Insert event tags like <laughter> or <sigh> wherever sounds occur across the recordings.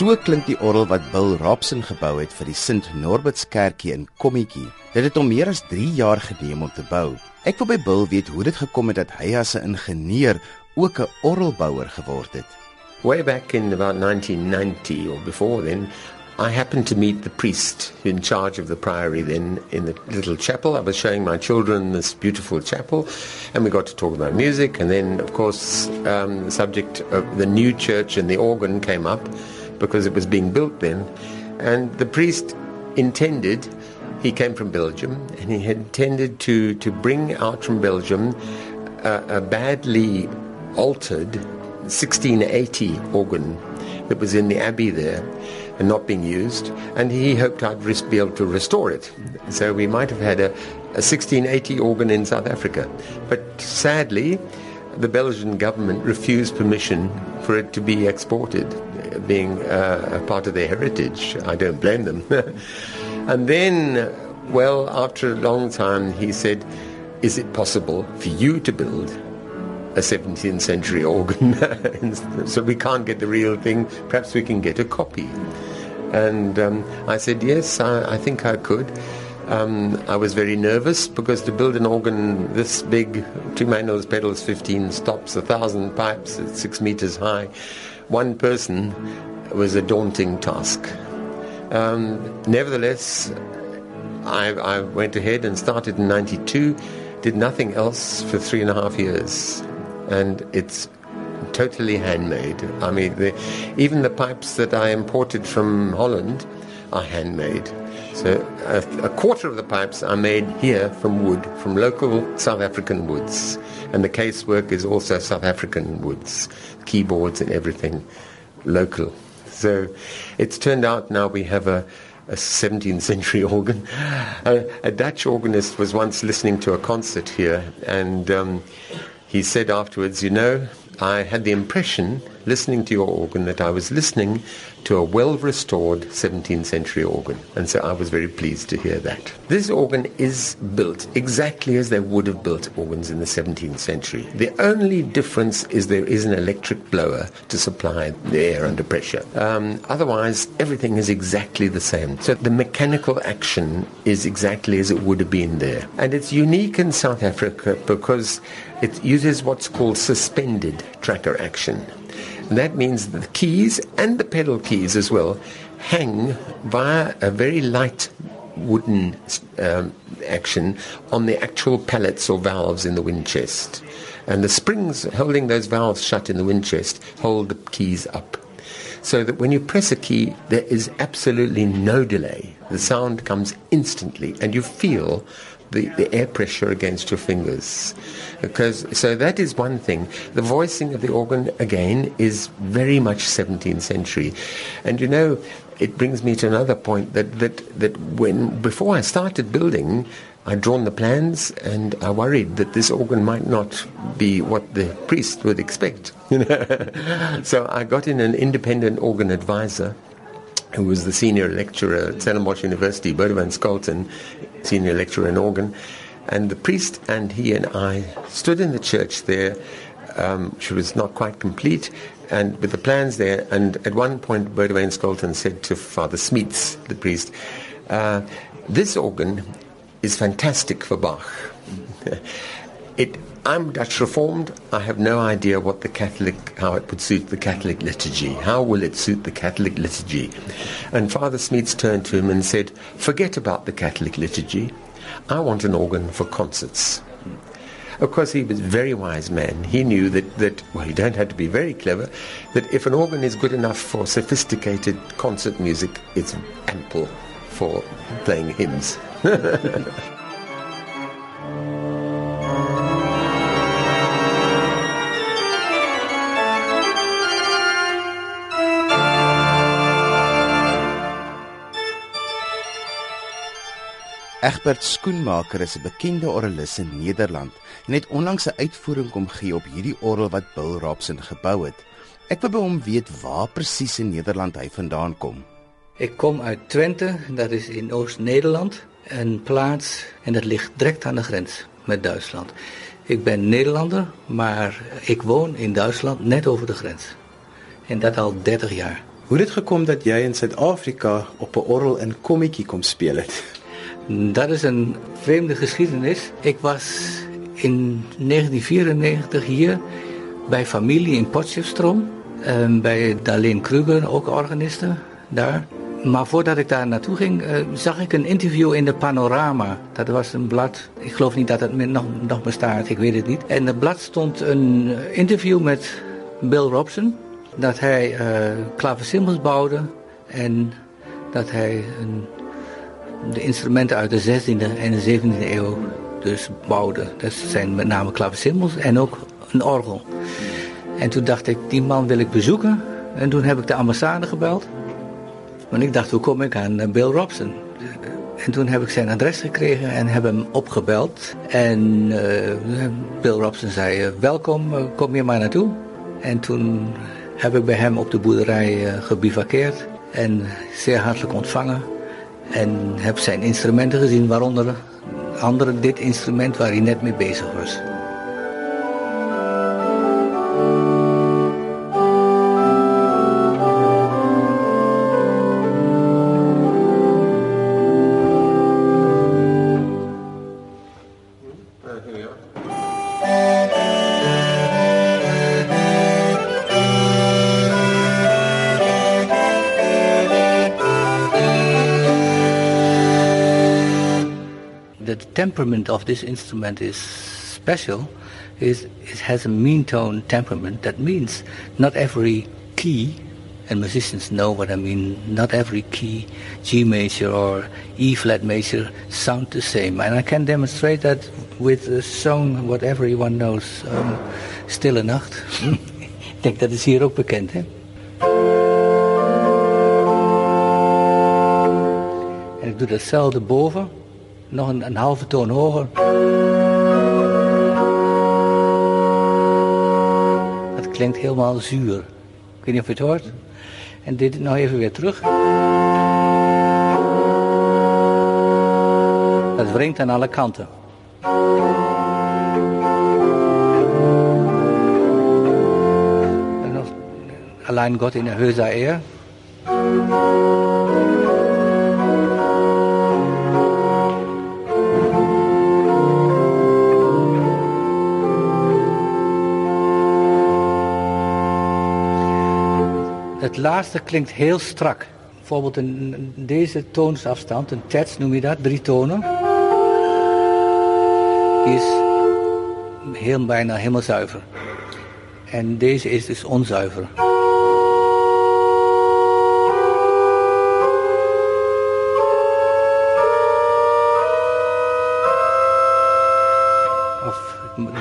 So klink die orgel wat Bill Robson gebou het vir die Sint Norbertskerkie in Kommetjie. Dit het hom meer as 3 jaar geneem om te bou. Ek wil by Bill weet hoe dit gekom het dat hy as 'n ingenieur ook 'n orgelbouer geword het. Way back in about 1990 or before then, I happened to meet the priest in charge of the priory then in the little chapel. I was showing my children this beautiful chapel, and we got to talk about music. And then, of course, um, the subject of the new church and the organ came up because it was being built then. And the priest intended, he came from Belgium, and he had intended to, to bring out from Belgium a, a badly altered 1680 organ that was in the abbey there and not being used, and he hoped I'd be able to restore it. So we might have had a, a 1680 organ in South Africa. But sadly, the Belgian government refused permission for it to be exported, being uh, a part of their heritage. I don't blame them. <laughs> and then, well, after a long time, he said, Is it possible for you to build a 17th century organ. <laughs> so we can't get the real thing. Perhaps we can get a copy. And um, I said, yes, I, I think I could. Um, I was very nervous because to build an organ this big, two manuals, pedals, 15 stops, a thousand pipes, it's six meters high, one person was a daunting task. Um, nevertheless, I, I went ahead and started in 92, did nothing else for three and a half years and it's totally handmade. I mean, the, even the pipes that I imported from Holland are handmade. So a, a, quarter of the pipes are made here from wood, from local South African woods. And the casework is also South African woods, keyboards and everything local. So it's turned out now we have a, a 17th century <laughs> organ. A, a, Dutch organist was once listening to a concert here, and um, he said afterwards, You know, I had the impression, listening to your organ, that I was listening to a well restored 17th century organ. And so I was very pleased to hear that. This organ is built exactly as they would have built organs in the 17th century. The only difference is there is an electric blower to supply the air under pressure. Um, otherwise, everything is exactly the same. So the mechanical action is exactly as it would have been there. And it's unique in South Africa because it uses what's called suspended tracker action. That means the keys and the pedal keys as well hang via a very light wooden um, action on the actual pallets or valves in the wind chest. And the springs holding those valves shut in the wind chest hold the keys up. So that when you press a key, there is absolutely no delay. The sound comes instantly, and you feel the, the air pressure against your fingers. Because so that is one thing. The voicing of the organ again is very much 17th century, and you know. It brings me to another point that, that, that when before I started building, I'd drawn the plans and I worried that this organ might not be what the priest would expect. <laughs> so I got in an independent organ advisor who was the senior lecturer at Stellenbosch University, Bodevan Skolton, senior lecturer in organ. And the priest and he and I stood in the church there, um, which was not quite complete, and with the plans there. And at one point, Bodevan Skolton said to Father Smits, the priest, uh, This organ is fantastic for Bach. <laughs> it I'm Dutch Reformed. I have no idea what the Catholic, how it would suit the Catholic liturgy. How will it suit the Catholic liturgy? And Father Smeets turned to him and said, Forget about the Catholic liturgy. I want an organ for concerts. Of course, he was a very wise man. He knew that, that, well, you don't have to be very clever, that if an organ is good enough for sophisticated concert music, it's ample for playing hymns. <laughs> Egbert Skoenmaker is 'n bekende orgelis in Nederland en het onlangs 'n uitvoering kom gee op hierdie orgel wat Bill Robson gebou het. Ek wil by hom weet waar presies in Nederland hy vandaan kom. Ik kom uit Twente, dat is in Oost-Nederland, een plaats en dat ligt direct aan de grens met Duitsland. Ik ben Nederlander, maar ik woon in Duitsland net over de grens. En dat al 30 jaar. Hoe het gekom dat jy in Suid-Afrika op 'n orgel in Kommetjie kom speel het? Dat is een vreemde geschiedenis. Ik was in 1994 hier bij familie in Potchefstroom. Um, bij Darlene Kruger, ook organiste daar. Maar voordat ik daar naartoe ging, uh, zag ik een interview in de Panorama. Dat was een blad, ik geloof niet dat het nog, nog bestaat, ik weet het niet. En het blad stond een interview met Bill Robson. Dat hij uh, bouwde en dat hij een, de instrumenten uit de 16e en de 17e eeuw dus bouwde. Dat zijn met name klaversymbals en ook een orgel. En toen dacht ik, die man wil ik bezoeken. En toen heb ik de ambassade gebeld. Want ik dacht, hoe kom ik aan eh, Bill Robson? En toen heb ik zijn adres gekregen en heb hem opgebeld. En uh, Bill Robson zei, uh, welkom, kom je maar naartoe. En toen heb ik bij hem op de boerderij gebivakkeerd. En zeer hartelijk ontvangen. En heb zijn instrumenten gezien, waaronder andere dit instrument waar hij net mee bezig was. Temperament of this instrument is special is it has a mean tone temperament. That means not every key, and musicians know what I mean, not every key, G major or E flat major, sound the same. And I can demonstrate that with a song what everyone knows, um, Stille Nacht. <laughs> Ik denk dat is hier ook bekend, hè? En ik doe datzelfde boven. Nog een, een halve toon hoger. Het klinkt helemaal zuur. Ik weet niet of je het hoort. En dit nog even weer terug. Het wringt aan alle kanten. En nog Allein Gott in de höchster Ehr. Het laatste klinkt heel strak. Bijvoorbeeld in deze toonsafstand, een terts noem je dat, drie tonen. Die is heel, bijna helemaal zuiver. En deze is dus onzuiver.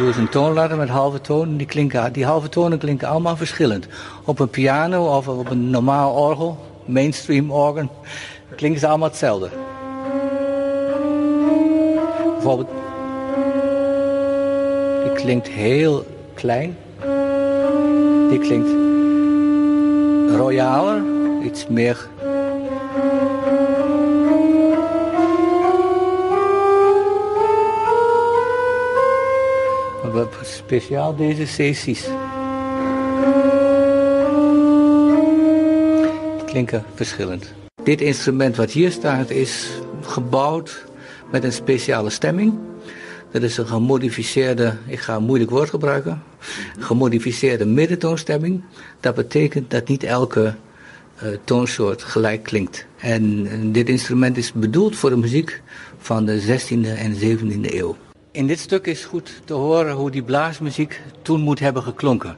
Eens een toonladder met halve tonen. Die, klinken, die halve tonen klinken allemaal verschillend. Op een piano of op een normaal orgel, mainstream organ, klinken ze allemaal hetzelfde. Bijvoorbeeld, die klinkt heel klein. Die klinkt royaler, iets meer speciaal deze sessies. Die klinken verschillend. Dit instrument wat hier staat is gebouwd met een speciale stemming. Dat is een gemodificeerde, ik ga een moeilijk woord gebruiken, gemodificeerde middentoonstemming. Dat betekent dat niet elke uh, toonsoort gelijk klinkt. En, en dit instrument is bedoeld voor de muziek van de 16e en 17e eeuw. In dit stuk is goed te horen hoe die blaasmuziek toen moet hebben geklonken.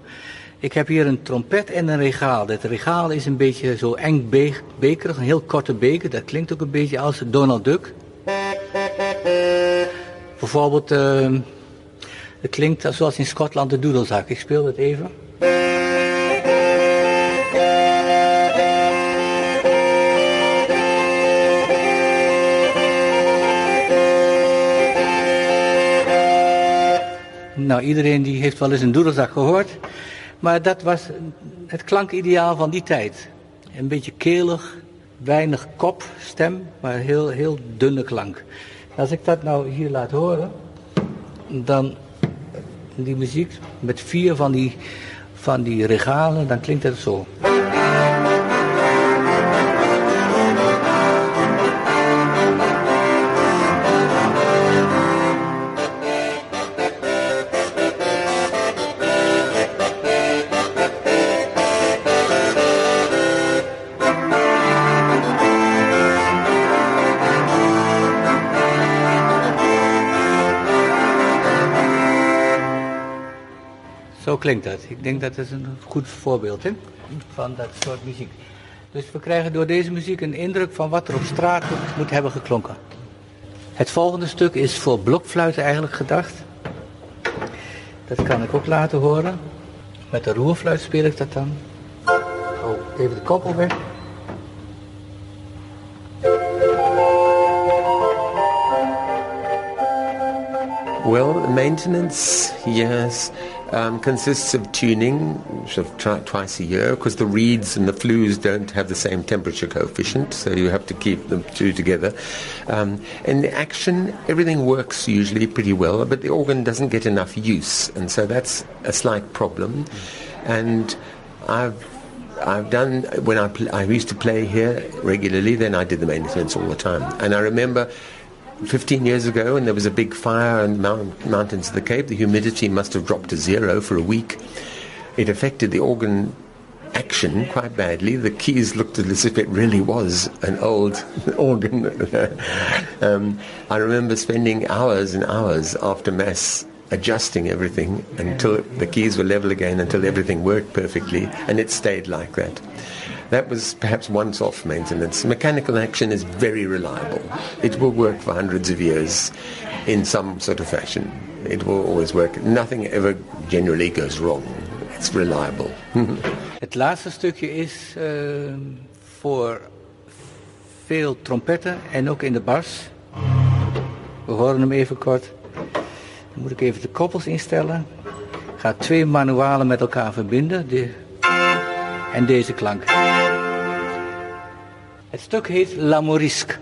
Ik heb hier een trompet en een regaal. Dat regaal is een beetje zo eng be bekerig, een heel korte beker. Dat klinkt ook een beetje als Donald Duck. Bijvoorbeeld, uh, het klinkt zoals in Schotland de doedelzak. Ik speel het even. Nou, iedereen die heeft wel eens een doedelzak gehoord. Maar dat was het klankideaal van die tijd. Een beetje kelig, weinig kop, stem, maar heel, heel dunne klank. Als ik dat nou hier laat horen, dan die muziek met vier van die, van die regalen, dan klinkt het zo. Zo klinkt dat. Ik denk dat is een goed voorbeeld hè, van dat soort muziek. Dus we krijgen door deze muziek een indruk van wat er op straat moet hebben geklonken. Het volgende stuk is voor blokfluiten eigenlijk gedacht. Dat kan ik ook laten horen. Met de roerfluit speel ik dat dan. Oh, even de koppel weg. Well, maintenance, yes, um, consists of tuning sort of twice a year because the reeds and the flues don't have the same temperature coefficient, so you have to keep them two together. Um, in the action, everything works usually pretty well, but the organ doesn't get enough use, and so that's a slight problem. And I've I've done when I pl- I used to play here regularly. Then I did the maintenance all the time, and I remember 15 years ago when there was a big fire in the mount- mountains of the Cape, the humidity must have dropped to zero for a week. It affected the organ action quite badly. The keys looked as if it really was an old <laughs> organ. <laughs> um, I remember spending hours and hours after Mass adjusting everything until the keys were level again, until everything worked perfectly, and it stayed like that. That was perhaps once off maintenance. Mechanical action is very reliable. It will work for hundreds of years in some sort of fashion. It will always work. Nothing ever generally goes wrong. It's reliable. <laughs> Het laatste stukje is uh, voor veel trompetten en ook in de bas. We horen hem even kort. Dan moet ik even de koppels instellen. Ik ga twee manualen met elkaar verbinden. De, en deze klank. Het stuk heet La Morisque.